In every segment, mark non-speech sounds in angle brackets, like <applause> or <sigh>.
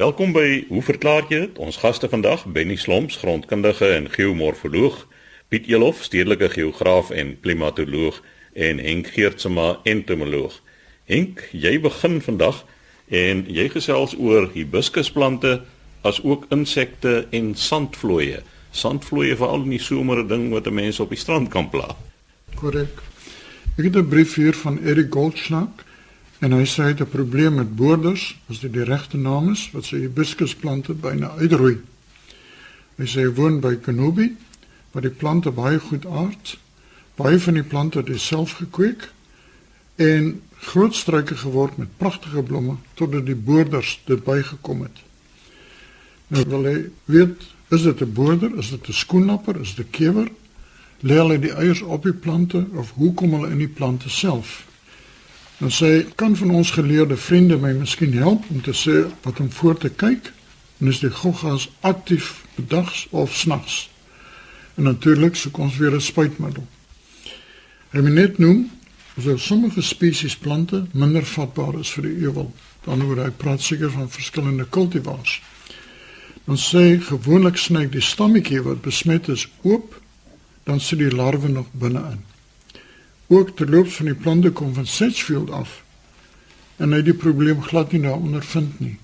Welkom by Hoe verklaar jy dit? Ons gaste vandag, Benny Slomps, grondkundige en geomorfoloog, Piet Elof, stedelike geograaf en klimatoloog en Henk Geertsma, entomoloog. Henk, jy begin vandag en jy gesels oor hibiscusplante as ook insekte en sandvlooie. Sandvlooie veral in die somer 'n ding wat mense op die strand kan pla. Korrek. Ek het 'n brief hier van Eric Goldschnack En hy sê hy het 'n probleem met boorders, as dit die regte naam is, wat sy hibiscusplante byna uitroei. Hy sê hy woon by Kenobi, waar die plante baie goed aard. Baie van die plante het self gekweek en groot struike geword met pragtige blomme totdat die boorders dit bygekom het. Nou wil hy weet, is dit 'n boorder, is dit 'n skoenlapper, is dit 'n kewer? Lê hulle die eiers op die plante of hoe kom hulle in die plante self? Dan sê kan van ons geleerde vriende my miskien help om te sê wat om voor te kyk en is die goggas aktief bedags of snags. En natuurlik soek ons weer 'n spuitmiddel. Hy moet net noem so sommige spesies plante minder vatbaar is vir die ewel. Dan word hy praat seker van verskillende kultivars. Dan sê gewoonlik sny die stammetjie wat besmet is oop, dan sit die larwe nog binne-in ook terloops van die plante kom van Sedgefield af en hy die probleem glad nie daar ondervind nie.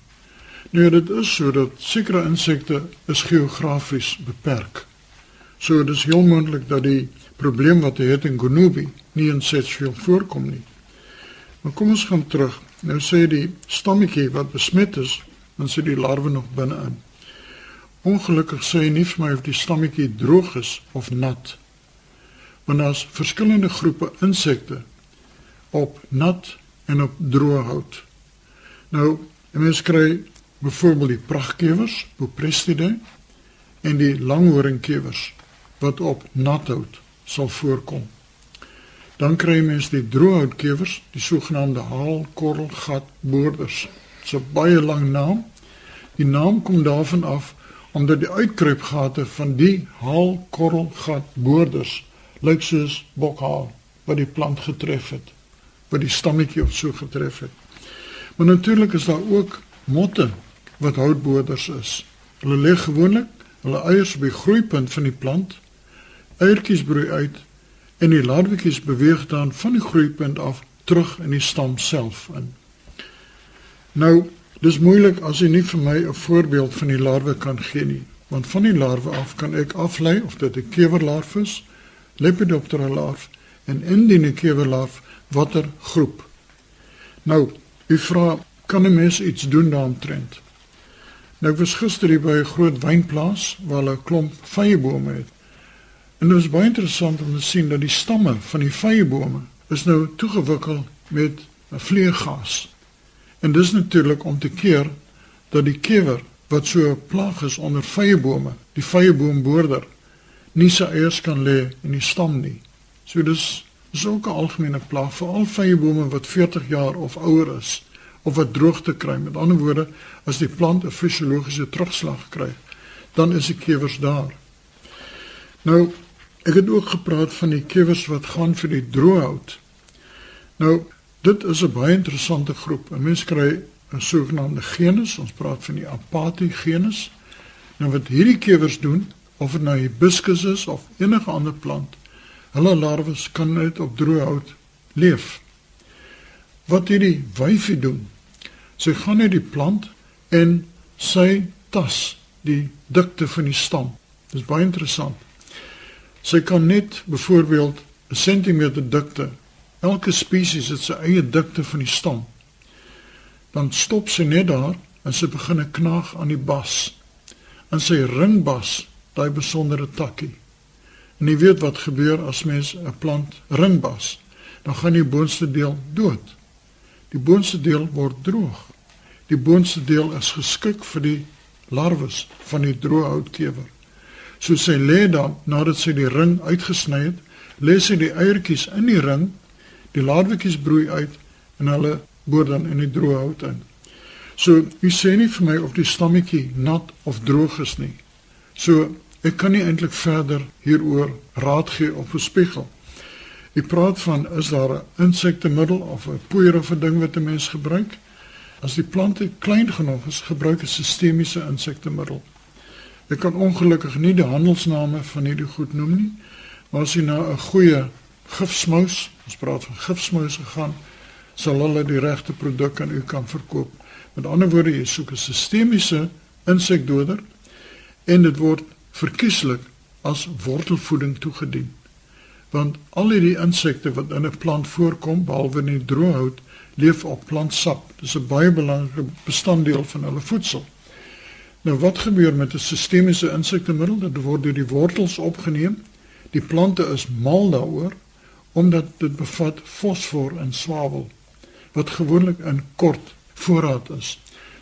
Nou dit is so dat sekere insekte is geografies beperk. Is heel moontlik dat die probleem wat hy het in Gonubi nie in Sedgefield voorkom nie. Maar kom ons gaan terug. Nou sê die stammetjie wat besmet is, dan sit die larwe nog binne-in. Ongelukkig sê hy nie vir of die stammetjie droog is of nat want daar's verskillende groepe insekte op nat en op droë hout. Nou, mense kry byvoorbeeld die pragtkewers, Buprestidae en die langhoringkewers wat op nat hout sal voorkom. Dan kry mense die droëhoutkewers, die sogenaamde haalkorrelgatboorders. Dit's 'n baie lang naam. Die naam kom daarvan af omdat die uitkruipgate van die haalkorrelgatboorders lyk soos bokhaal wat die plant getref het, wat die stammetjie of so getref het. Maar natuurlik is daar ook motte wat houtboders is. Hulle lê gewoonlik hulle eiers by die groeipunt van die plant. Eiertjies broei uit en die larwetjies beweeg dan van die groeipunt af terug in die stam self in. Nou, dis moeilik as jy nie vir my 'n voorbeeld van die larwe kan gee nie, want van die larwe af kan ek aflei of dit 'n kewerlarwe is Lepidoptera larf en indien 'n kewerlarf watter groep. Nou, u vra kan 'n mens iets doen daaromtrent? Nou ek was gister hier by 'n groot wynplaas waar hulle 'n klomp vyebome het. En dit was baie interessant om te sien dat die stamme van die vyebome is nou toegewikkel met 'n vleergas. En dis natuurlik om te keer dat die kewer wat so plaag is onder vyebome, die vyeboomboorder nie sy eiers kan lê in die stam nie. So dis is ook 'n algemene plaag vir al vyebome wat 40 jaar of ouer is of wat droogte kry. Met ander woorde, as die plant 'n fisiologiese terugslag kry, dan is die kewers daar. Nou, ek het ook gepraat van die kewers wat gaan vir die droëhout. Nou, dit is 'n baie interessante groep. 'n Mens kry 'n sogenaamde genus, ons praat van die Apatie genus. Nou wat hierdie kewers doen, of dit nou hibiscus is of enige ander plant. Hulle larwes kan net op droë hout leef. Wat hierdie wyfie doen? Sy gaan net die plant en sy tas die dikte van die stam. Dis baie interessant. Sy kan net byvoorbeeld 'n sentimeter dikte. Elke spesies het sy eie dikte van die stam. Dan stop sy net daar en sy begin 'n knaag aan die bas. En sy ringbas daai besondere takkie. En jy weet wat gebeur as mens 'n plant ringbas, dan gaan die boonste deel dood. Die boonste deel word droog. Die boonste deel is geskik vir die larwes van die droëhoutkewer. So sy lê dan nadat sy die ring uitgesny het, lê sy die eiertjies in die ring. Die larwetjies broei uit en hulle boor dan in die droëhout in. So, jy sê nie vir my of die stammetjie nat of droog is nie. So Ek kan nie eintlik verder hieroor raad gee of bespiegel. Ek praat van is daar 'n insektemiddel of 'n poeier of 'n ding wat 'n mens gebruik? As die plante klein genoeg is, gebruik 'n sistemiese insektemiddel. Ek kan ongelukkig nie die handelsname van hierdie goed noem nie, maar as jy na 'n goeie gifsmous, ons praat van gifsmous gegaan, sal hulle die regte produk aan u kan verkoop. Met ander woorde, jy soek 'n sistemiese insekdoder en dit word verkieslik as wortelvoeding toegedien. Want al hierdie insekte wat in 'n plant voorkom, behalwe in die droëhout, leef op plantsap. Dis 'n baie belangrike bestanddeel van hulle voedsel. Nou wat gebeur met 'n sistemiese insektemiddel? Dit word deur die wortels opgeneem. Die plante is mal daaroor omdat dit bevat fosfor en swavel wat gewoonlik in kort voorraad is.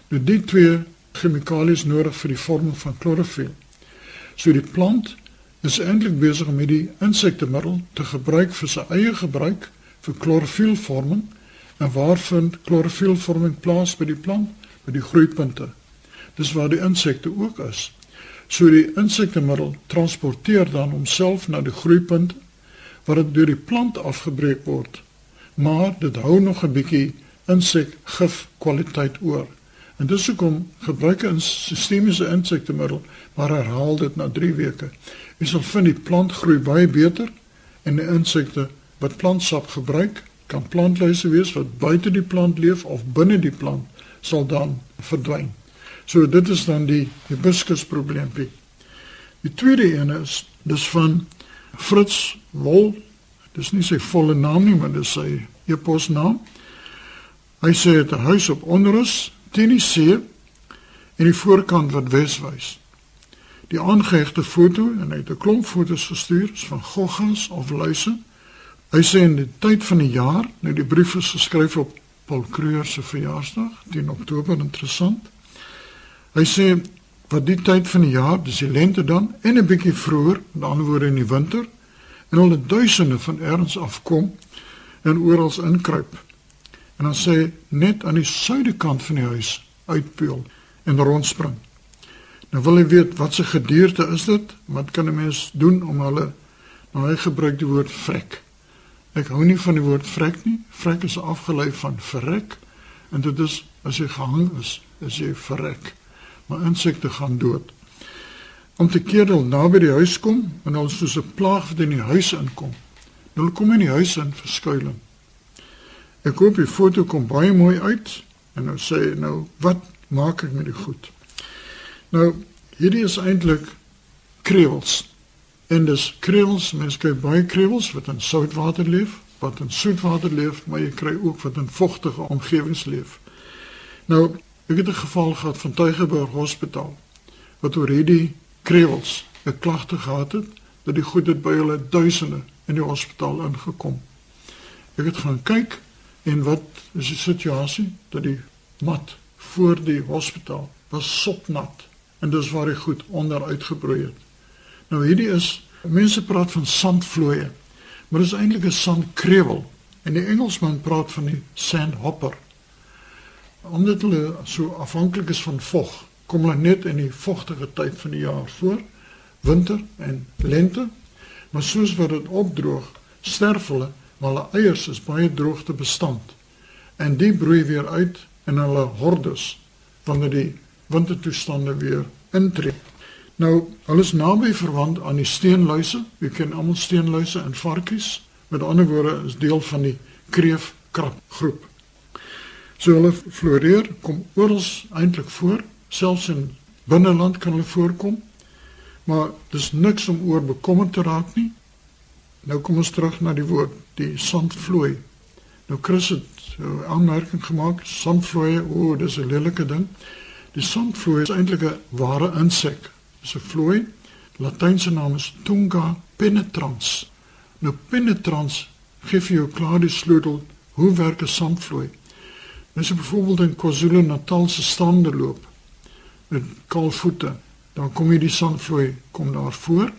Nou die twee chemikalies nodig vir die vorming van klorofiel. So die plant is eintlik besig om hierdie insektemiddel te gebruik vir sy eie gebruik vir klorofielvorming En waar vind klorofielvorming plaas by die plant? By die groeipunte. Dis waar die insekte ook is. So die insektemiddel transporteer dan homself na die groeipunt waar dit deur die plant afgebreek word. Maar dit hou nog 'n bietjie insekgif kwaliteit oor. En dis hoekom gebruik 'n sistemiese insektemiddel, maar herhaal dit na 3 weke. Jy sal vind die plant groei baie beter en die insekte wat plantsap gebruik kan plantluise wees wat buite die plant leef of binne die plant sal dan verdwyn. So dit is dan die hibiscus probleempie. Die tweede een is dis van Fritz Wol. Dis nie sy volle naam nie, maar dis sy e-posnaam. Hy sê dit 'n huis op onrus teen die see en die voorkant wat wes wys. Die aangehegte foto en hy het 'n klomp fotos gestuur van goggas of luise Hy sê in die tyd van die jaar, nou die brief is geskryf op Paul Kruger se verjaarsdag, 10 Oktober, interessant. Hy sê wat die tyd van die jaar, dis die lente dan en 'n bietjie vroeër, met ander woorde in die winter, en hulle duisende van erns afkom en oral inkruip. En dan sê net aan die suidekant van die huis uitpeel en rondspring. Nou wil jy weet wat se gedierte is dit? Wat kan 'n mens doen om hulle nou hy gebruik die woord vrek. Ek hou nie van die woord vrek nie. Vrek is afgelei van verrek en dit is as jy gehang is, is jy verrek. Maar insekte gaan dood. Om te keer hulle naby die huis kom en hulle soos 'n plaag wat in die huis inkom. Hulle kom in die huis in verskuiling. Ek koop die foto kom baie mooi uit en nou sê nou wat maak ek met die goed? Nou hierdie is eintlik krewels. En dis krewels, mense kry baie krewels wat in soutwater leef, wat in soetwater leef, maar jy kry ook wat in vogtige omgewings leef. Nou, ek het 'n geval gehad van Tuigerberg Hospitaal wat oor hierdie krewels 'n klagte gehad het dat die goed het by hulle duisende in die hospitaal ingekom. Ek het gaan kyk en wat is die situasie dat die mat voor die hospitaal was sopnat en dis waar die goed onder uitgebroei het. Nou hierdie is mense praat van sandvloeie, maar dit is eintlik 'n sandkrewel en die Engelsman praat van die sandhopper. Omdat hulle so afhanklik is van vog, kom hulle net in die vogtige tyd van die jaar voor, winter en lente. Maar soos wat dit opdroog, sterf hulle, maar hulle eiers is baie droogte bestand. En die broei weer uit in hulle hordes wanneer die wintertoestande weer intree. Nou, hulle is naby verwant aan die steenluise. Jy ken almal steenluise en varkies. Met ander woorde is deel van die kreefkrap groep. So hulle floreer kom oral eintlik voor, selfs in binneland kan hulle voorkom. Maar dis niks om oor bekommerd te raak nie. Nou kom ons terug na die woord, die sandvloei. Nou Chris het 'n aanmerking gemaak, sandvloei, o, oh, dis 'n lelike ding. Die sandvloei is eintlik 'n ware insek is 'n vloei. Latynse naam is Tunga penetrans. Nou penetrans gee vir jou klaar die sleutel hoe werk 'n sandvloei. As jy byvoorbeeld in KwaZulu-Natal se strande loop met kaalvoete, dan kom jy die sandvloei kom daar voor.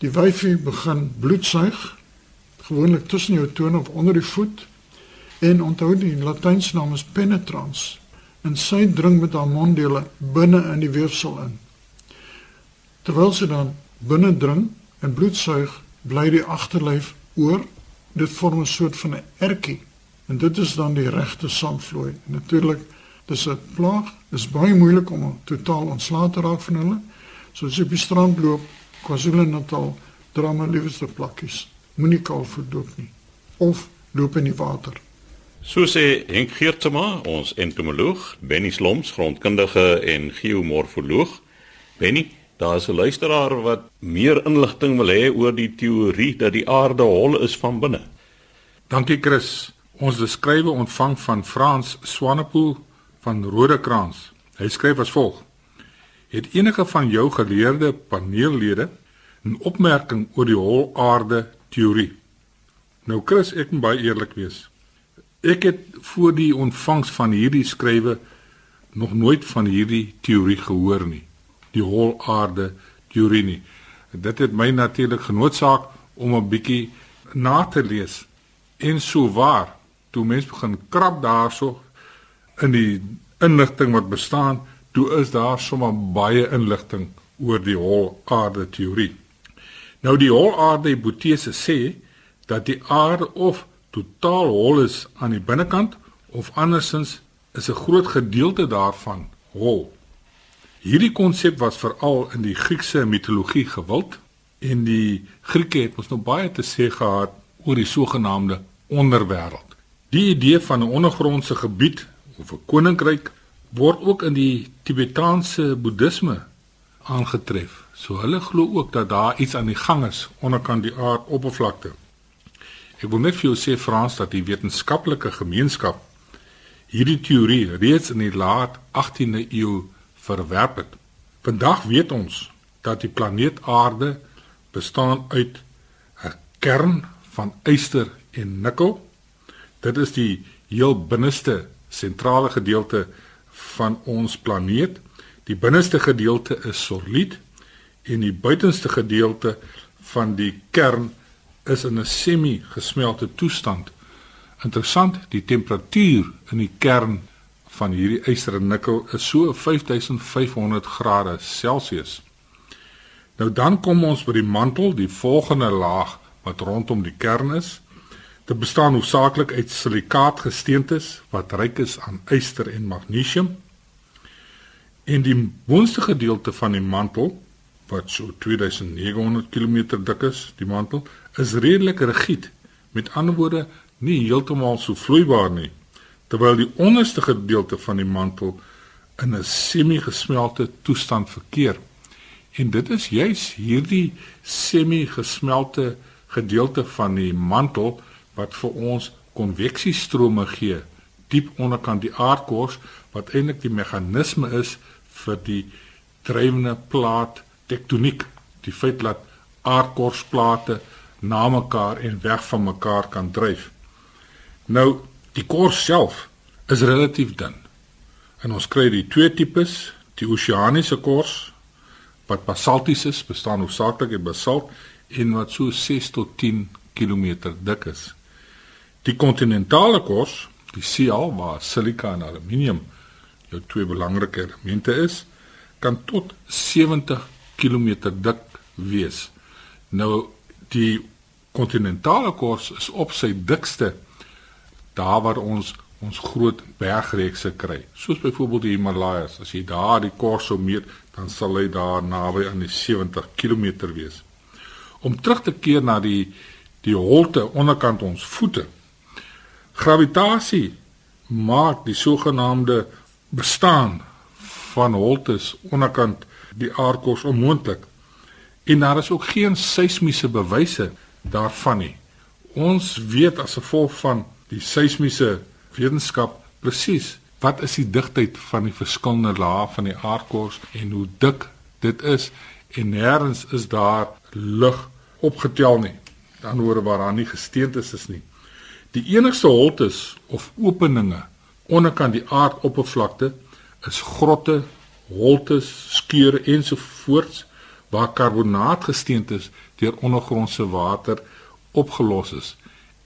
Die wyfie begin bloed suig gewoonlik tussen jou tone of onder die voet en onthou die latynse naam is penetrans en sy dring met haar monddele binne in die weefsel in. Terwyl sy dan binne dring en bloed suig, bly die agterlyf oor. Dit vorm 'n soort van 'n ertjie en dit is dan die regte sandvloei. Natuurlik Dis 'n plaag. Dit is baie moeilik om totaal ontslae te raak van hulle. So as jy op die strand loop, KwaZulu-Natal, dra maar liewerste plakkies. Moenie kalfvoet loop nie of loop in die water. So sê Henk Geertsma, ons entomoloog, Benny Sloms, grondkundige en geomorfoloog. Benny, daar is 'n luisteraar wat meer inligting wil hê oor die teorie dat die aarde hol is van binne. Dankie Chris. Ons beskrywe ontvang van Frans Swanepoel van Rodekraans. Hy skryf as volg: Het enige van jou geleerde paneellede 'n opmerking oor die hol aarde teorie? Nou Chris, ek moet baie eerlik wees. Ek het voor die ontvangs van hierdie skrywe nog nooit van hierdie teorie gehoor nie. Die holaarde teorie nie. Dit het my natuurlik genoodsaak om 'n bietjie na te lees. En so waar, toe mens begin krap daarso in die inligting wat bestaan, toe is daar sommer baie inligting oor die holaarde teorie. Nou die holaarde hipotese sê dat die aarde of totaal hol is aan die binnekant of andersins is 'n groot gedeelte daarvan hol. Hierdie konsep was veral in die Griekse mitologie gewild en die Grieke het mos nou baie te sê gehad oor die sogenaamde onderwêreld. Die idee van 'n ondergrondse gebied of 'n koninkryk word ook in die Tibetaanse boeddhisme aangetref. So hulle glo ook dat daar iets aan die gang is onderkant die aardoppervlakte. Ek wil net vir jou sê Frans dat die wetenskaplike gemeenskap hierdie teorie reeds in die laat 18de eeu verwerp het. Vandag weet ons dat die planeet Aarde bestaan uit 'n kern van yster en nikkel. Dit is die heel binneste sentrale gedeelte van ons planeet. Die binneste gedeelte is solied en die buitenste gedeelte van die kern is in 'n semi-gesmelte toestand. Interessant, die temperatuur in die kern van hierdie yster en nikkel is so 5500 grade Celsius. Nou dan kom ons by die mantel, die volgende laag wat rondom die kern is. Dit bestaan hoofsaaklik uit silikaatgesteentes wat ryk is aan yster en magnesium. En die boonste gedeelte van die mantel wat so 2900 km dik is, die mantel, is redelik rigied. Met ander woorde, nie heeltemal so vloeibaar nie, terwyl die onderste gedeelte van die mantel in 'n semi-gesmelte toestand verkeer. En dit is juis hierdie semi-gesmelte gedeelte van die mantel wat vir ons konveksiestrome gee diep onderkant die aardkors wat eintlik die meganisme is vir die drywende plaat tektoniek, die feit dat aardkorsplate na mekaar en weg van mekaar kan dryf. Nou, die kors self is relatief dun. En ons kry die twee tipes, die oseaniese kors wat basalties is, bestaan hoofsaaklik uit basalt en wat so 6 tot 10 km dik is. Die kontinentale kors, die sial waar silika en aluminium jou twee belangrike elemente is, kan tot 70 km dik wees. Nou die kontinentale kors is op sy dikste daar waar ons ons groot bergreekse kry. Soos byvoorbeeld die Himalajas. As jy daar die kors sou meet, dan sal hy daar naby aan die 70 km wees. Om terug te keer na die die holte onderkant ons voete. Gravitasie maak die sogenaamde bestaan van holtes onderkant die aardkors onmoontlik. En daar is ook geen seismiese bewyse daarvan nie. Ons weet as gevolg van die seismiese wetenskap presies wat is die digtheid van die verskillende lae van die aardkors en hoe dik dit is en nêrens is daar lug opgetel nie. Dan hoor waar daar nie gesteentes is nie. Die enigste holtes of openinge onderkant die aardoppervlakte is grotte holtes, skeure ensovoorts waar karbonaatgesteentes deur ondergrondse water opgelos is.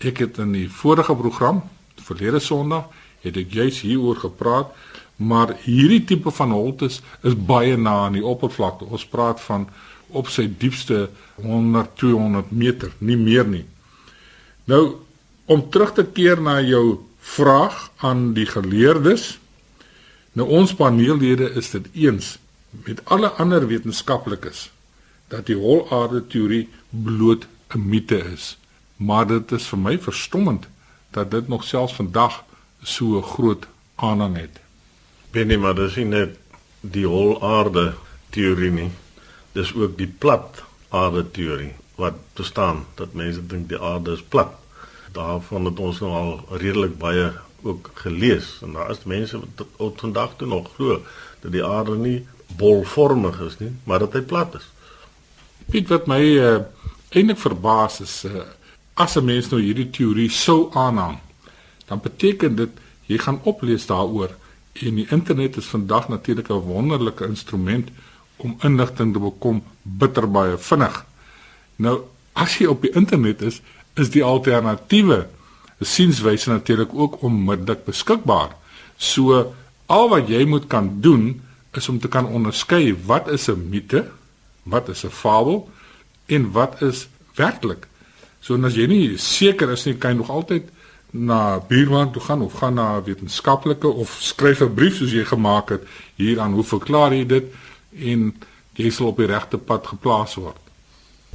Ek het in die vorige program, verlede Sondag, het ek juis hieroor gepraat, maar hierdie tipe van holtes is baie na aan die oppervlakte. Ons praat van op sy diepste 100 200 meter, nie meer nie. Nou om terug te keer na jou vraag aan die geleerdes, Nou ons paneellede is dit eens met alle ander wetenskaplikes dat die holaarde teorie bloot 'n mite is. Maar dit is vir my verstommend dat dit nog selfs vandag so 'n groot aanhang het. Binne maar dis nie net die holaarde teorie nie. Dis ook die plat aarde teorie wat bestaan dat mense dink die aarde is plat. Daarvan het ons nou al redelik baie ook gelees en daar is mense wat tot vandag toe nog glo dat die aarde nie bolvormig is nie, maar dat hy plat is. Piet wat my uh, eintlik verbaas is uh, as 'n mens nou hierdie teorie sou aanhang, dan beteken dit jy gaan oplees daaroor en die internet is vandag natuurlik 'n wonderlike instrument om inligting te bekom bitter baie vinnig. Nou as jy op die internet is, is die alternatiewe sienswyse natuurlik ook onmiddellik beskikbaar. So al wat jy moet kan doen is om te kan onderskei wat is 'n mite, wat is 'n fabel en wat is werklik. So as jy nie seker is nie, kan jy nog altyd na buurman toe gaan of gaan na wetenskaplike of skryf 'n brief soos jy gemaak het hier aan hoe verklaar jy dit en jy sal op die regte pad geplaas word.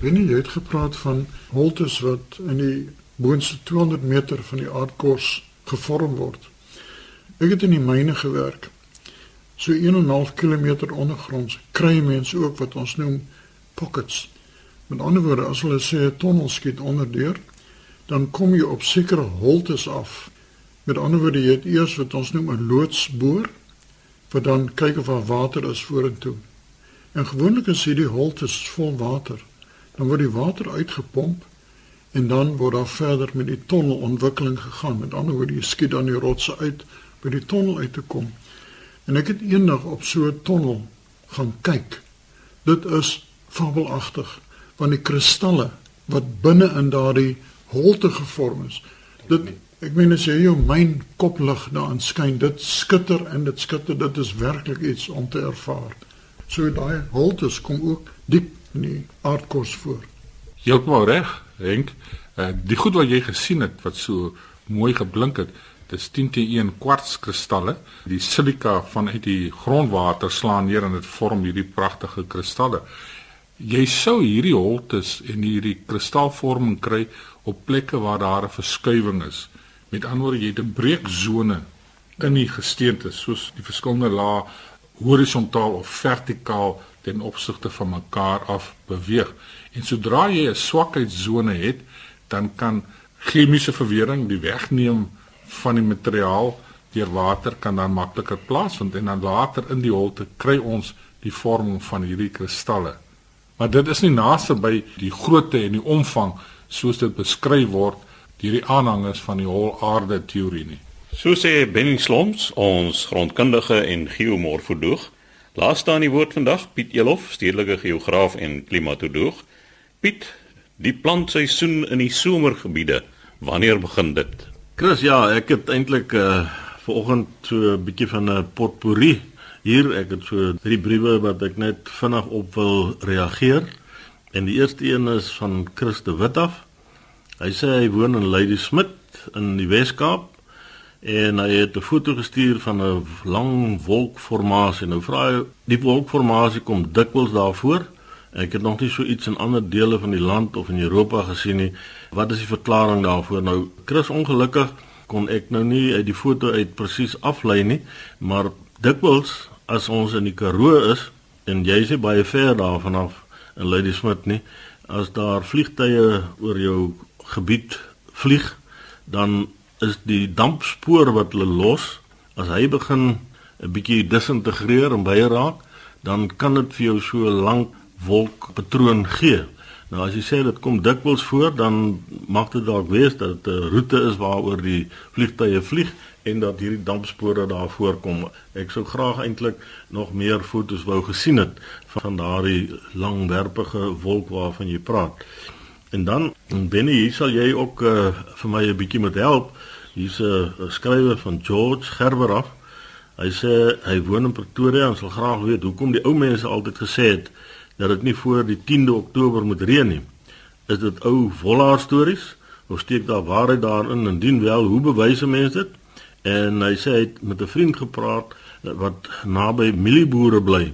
Wanneer jy het gepraat van holtes wat in die boonste 200 meter van die aardkors gevorm word. Ek het in die myne gewerk so 1.5 km ondergronds kry mense ook wat ons noem pockets. Met ander woorde, as hulle sê 'n tonnel skiet onderdeur, dan kom jy op sekere holtes af. Met ander woorde, jy het eers wat ons noem 'n loodsboor wat dan kyk of daar water is vorentoe. En gewoonlik as hierdie holtes vol water, dan word die water uitgepomp en dan word daar verder met die tonnelontwikkeling gegaan. Met ander woorde, jy skiet dan die rotse uit by die tonnel uit te kom. En ek het eendag op so 'n tonnel gaan kyk. Dit is fabelagtig want die kristalle wat binne in daardie holte gevorm is. Dit ek meen as jy jou myn koplig daarin skyn, dit skitter en dit skitter, dit is werklik iets om te ervaar. So daai holtes kom ook diep in die aardkos voor. Heeltemal reg, Henk. Uh, die goed wat jy gesien het wat so mooi geblink het, Dis 10T1 kwartskristalle. Die silika vanuit die grondwater slaan neer en dit vorm hierdie pragtige kristalle. Jy sou hierdie holtes en hierdie kristalvorming kry op plekke waar daar 'n verskuiwing is. Met ander woorde, jy het 'n breeksone in die gesteente, soos die verskillende lae horisontaal of vertikaal ten opsigte van mekaar af beweeg. En sodra jy 'n swakheidsone het, dan kan chemiese verwering die wegneem van die materiaal deur water kan dan makliker plaasvind en dan later in die holte kry ons die vorming van hierdie kristalle. Maar dit is nie naaste by die grootte en die omvang soos dit beskryf word deur die aanhangers van die holaarde teorie nie. So sê Benny Sloms, ons grondkundige en geomorfoloog. Laaste aan die woord vandag Piet Elof, stedelike geograaf en klimatoloog. Piet, die plantseisoen in die somergebiede, wanneer begin dit? Chris, ja, ek het eintlik uh vanoggend so 'n bietjie van 'n potpourri hier. Ek het so drie briewe wat ek net vinnig op wil reageer. En die eerste een is van Chris de Wit af. Hy sê hy woon in Lady Smith in die Wes-Kaap en hy het 'n foto gestuur van 'n lang wolkformasie. Nou vra hy, die wolkformasie kom dikwels daarvoor. Ek het nog nie so iets in ander dele van die land of in Europa gesien nie. Wat is die verklaring daarvoor? Nou, Chris ongelukkig kon ek nou nie uit die foto uit presies aflei nie, maar dikwels as ons in die Karoo is en jy is baie ver daarvan af in Ladysmith nie, as daar vliegtye oor jou gebied vlieg, dan is die dampspoor wat hulle los, as hy begin 'n bietjie disintegreer en baie raak, dan kan dit vir jou so lank wolkpatroon gee. Nou as jy sê dit kom dikwels voor, dan mag dit dalk wees dat dit 'n roete is waaroor die vliegtye vlieg en dat hierdie dampspore daar voorkom. Ek sou graag eintlik nog meer fotos wou gesien het van daardie langwerpige wolk waarvan jy praat. En dan Benny, hier sal jy ook uh, vir my 'n bietjie met help. Hier's 'n skrywer van George Gerber af. Hy sê hy woon in Pretoria en sal graag weet hoekom die ou mense altyd gesê het dat dit nie voor die 10de Oktober moet reën nie. Is dit ou vollaar stories of steek daar waarheid daarin en indien wel, hoe bewys mense dit? En hy sê hy het met 'n vriend gepraat wat naby mielieboere bly.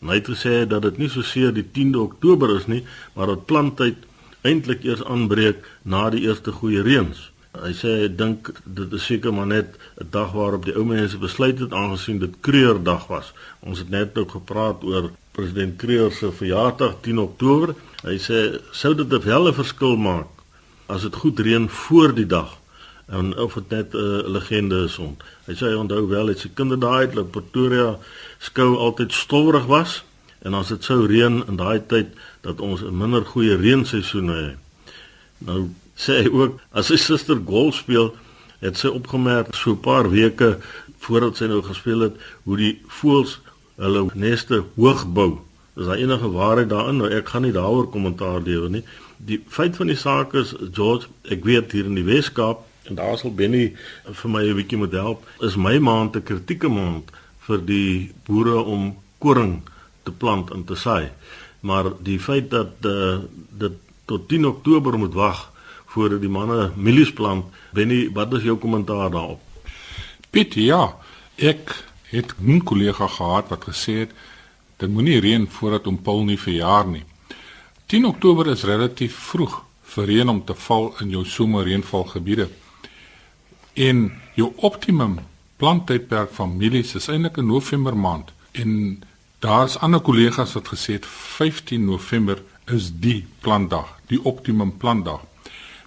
En hy het gesê dat dit nie so seer die 10de Oktober is nie, maar dat planttyd eintlik eers aanbreek na die eerste goeie reëns. Hy sê hy dink dit is seker maar net 'n dag waarop die ou mense besluit het aangesien dit Kreurdag was. Ons het net ook gepraat oor president Kreur se verjaardag 10 Oktober. Hy sê sou dit 'n verskil maak as dit goed reën voor die dag en of dit net 'n uh, legende is ont. Hy sê hy onthou wel dit se kinderdae dat Pretoria skou altyd stowwerig was en as dit sou reën in daai tyd dat ons 'n minder goeie reenseisoen het. Nou sê hy ook as sy suster golf speel, het sy opgemerk so 'n paar weke voordat sy nou gespeel het hoe die voëls hulle neste hoog bou. Is daar enige waarheid daarin? Nou ek gaan nie daaroor kommentaar lewer nie. Die feit van die saak is George, ek weet hier in die Weskaap en daar sal Benny vir my 'n bietjie moet help. Is my maand 'n kritieke maand vir die boere om koring te plant en te saai. Maar die feit dat uh, dit tot 10 Oktober moet wag voordat die manne mielies plant. Benny, wat is jou kommentaar daarop? Piet, ja, ek het 'n kollega gehad wat gesê het dit moenie reën voordat om Paul nie verjaar nie. 10 Oktober is relatief vroeg vir reën om te val in jou somerreënvalgebiede. En jou optimum planttydperk van mielies is eintlik in November maand en daar's ander kollegas wat gesê het 15 November is die plantdag, die optimum plantdag.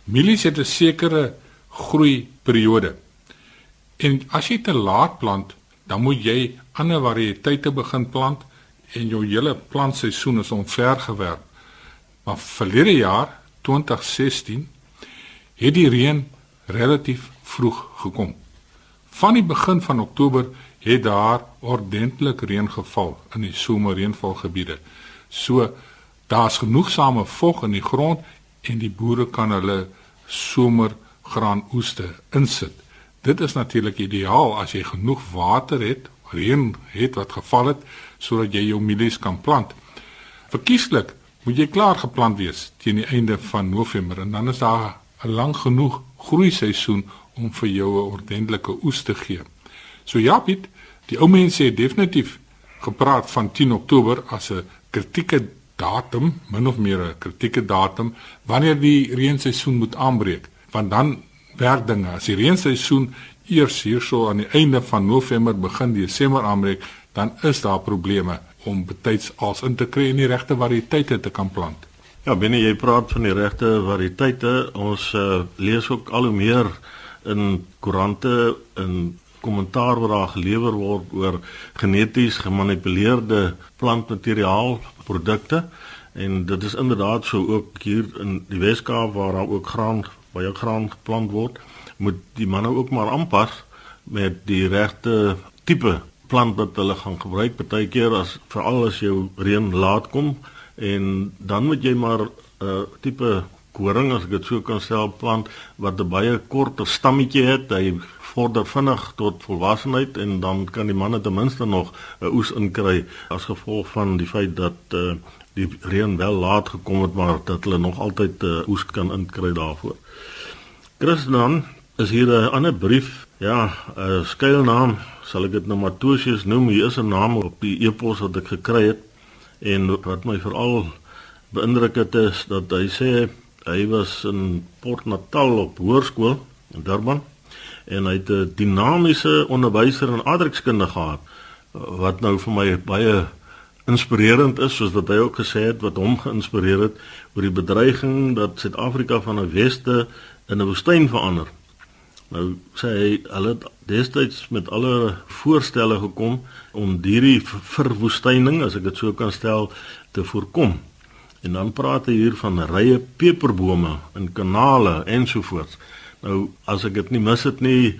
Mielies het 'n sekere groei periode. En as jy te laat plant, dan moet jy ander variëteite begin plant en jou hele plantseisoen is omvergewerp. Maar verlede jaar, 2016, het die reën relatief vroeg gekom. Van die begin van Oktober het daar ordentlik reën geval in die somerreënvalgebiede. So daar's genoegsame vog in die grond en die boere kan hulle somergraanoeste insit. Dit is natuurlik ideaal as jy genoeg water het, reën het wat geval het sodat jy jou mielies kan plant. Verkieslik moet jy klaar geplant wees teen die einde van November en dan is daar 'n lang genoeg groeiseisoen om vir jou 'n ordentlike oes te gee. So ja, Piet, die ou mense het definitief gepraat van 10 Oktober as 'n kritieke datum, min of meer 'n kritieke datum wanneer die reenseisoen moet aanbreek, want dan werk dinge. As die reenseisoen eers hierso aan die einde van November begin Desember aanbreek, dan is daar probleme om betyds als in te kry en die regte variëteite te kan plant. Ja, binne jy praat van die regte variëteite, ons uh, lees ook al hoe meer in koerante en kommentaar wat daar gelewer word oor geneties gemanipuleerde plantmateriaal produkte. En dit is inderdaad so ook hier in die Weskaap waar daar ook graan baie graan geplant word moet die manne ook maar aanpas met die regte tipe plant wat hulle gaan gebruik. Partykeer as veral as jou reën laat kom en dan moet jy maar 'n uh, tipe koring as ek dit so kan stel plant wat 'n baie korter stammetjie het hy vorder vinnig tot volwassenheid en dan kan die manne ten minste nog 'n oes inkry as gevolg van die feit dat uh, die reën wel laat gekom het maar dat hulle nog altyd 'n uh, oes kan inkry daarvoor. Christian is hier 'n ander brief. Ja, 'n skuilnaam sal ek dit nou Matosius noem. Hier is 'n naam op die e-pos wat ek gekry het en wat my veral beïndruk het is dat hy sê hy was in Port Natal op hoërskool in Durban en hy het 'n dinamiese onderwyser in aardrykskunde gehad wat nou vir my baie inspirerend is soos wat hy ook gesê het wat hom geïnspireer het oor die bedreiging dat Suid-Afrika van 'n weste in 'n woestyn verander. Nou sê hy hulle het destyds met alle voorstelle gekom om hierdie verwoestyning, as ek dit so kan stel, te voorkom. En dan praat hy hier van rye peperbome in kanale ensovoorts. Nou as ek dit nie mis het nie,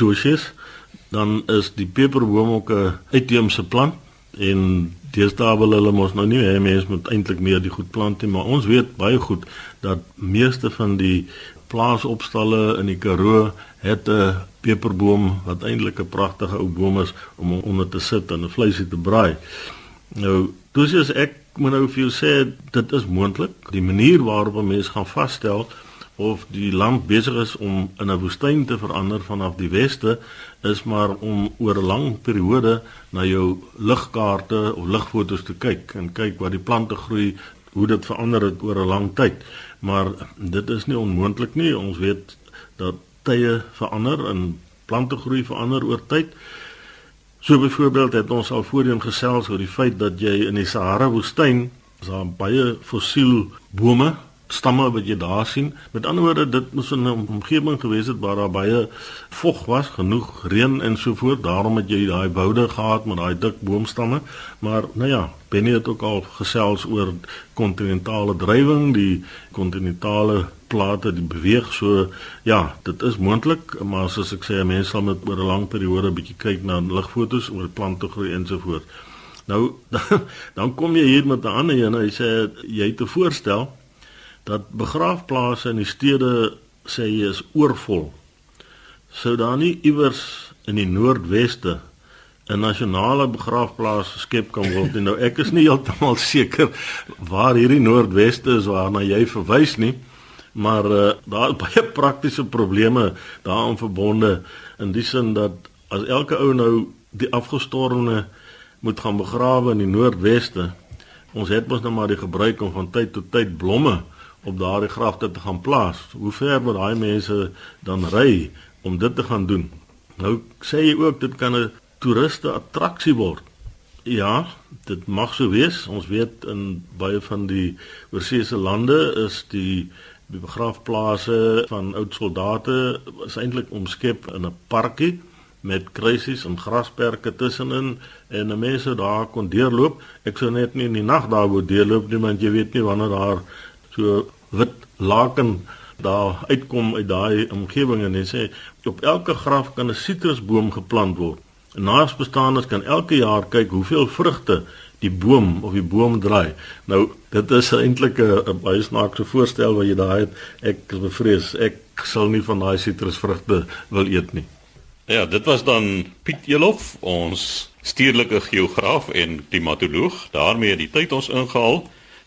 toesies, dan is die peperboom ook 'n uitheemse plant en deesdae wil hulle mos nou nie hê mense moet eintlik meer die goed plant nie, maar ons weet baie goed dat meeste van die plaasopstalle in die Karoo het 'n peperboom wat eintlik 'n pragtige ou boom is om onder te sit en 'n vleisie te braai. Nou, toesies ek moet nou vir jou sê dit is moontlik. Die manier waarop 'n mens gaan vasstel of die land besig is om in 'n woestyn te verander vanaf die weste is maar om oor 'n lang periode na jou ligkaarte of ligfoto's te kyk en kyk waar die plante groei, hoe dit verander het oor 'n lang tyd. Maar dit is nie onmoontlik nie. Ons weet dat tye verander en plante groei verander oor tyd. So byvoorbeeld het ons al voorheen gesels oor die feit dat jy in die Sahara woestyn is daar baie fossiel bome stamme wat jy daar sien. Met ander woorde, dit moes 'n omgewing gewees het waar daar baie vog was, genoeg reën en so voort. Daarom het jy daai woude gehad met daai dik boomstamme. Maar nou ja, Benny het ook al gesels oor kontinentale drywing, die kontinentale plate die beweeg so ja, dit is moontlik, maar soos ek sê, mense sal met oor 'n lang periode 'n bietjie kyk na ligfoto's oor plante groei en so voort. Nou dan, <laughs> dan kom jy hier met 'n ander een. Hy sê jy het 'n voorstel dat begraafplase in die stede sê jy is oorvol. Sou daar nie iewers in die noordweste 'n nasionale begraafplaas geskep kan word nie. Nou ek is nie heeltemal <laughs> seker waar hierdie noordweste is waarna jy verwys nie, maar uh, daar is <laughs> baie praktiese probleme daaraan verbonde in die sin dat as elke ou nou die afgestorwene moet gaan begrawe in die noordweste, ons het mos nou maar die gebruik om van tyd tot tyd blomme op daardie grafte te gaan plaas. Hoe ver moet daai mense dan ry om dit te gaan doen? Nou sê jy ook dit kan 'n toeriste attraksie word. Ja, dit mag so wees. Ons weet in baie van die oorseese lande is die die begraafplase van oud soldate is eintlik omskep in 'n parkie met kruisies en grasperke tussenin en mense daar kon deurloop. Ek sou net nie in die nag daar wou deurloop nie want jy weet nie wanneer daar so wit laken daar uitkom uit daai omgewing en hy sê op elke graf kan 'n sitrusboom geplant word. En naasbestaaners kan elke jaar kyk hoeveel vrugte die boom of die boom draai. Nou dit is eintlik 'n baie snaakse voorstel wat jy daai het. Ek is bevrees ek sal nie van daai sitrusvrugte wil eet nie. Ja, dit was dan Piet Elof, ons stedelike geograaf en klimatoloog. daarmee het die tyd ons ingehaal.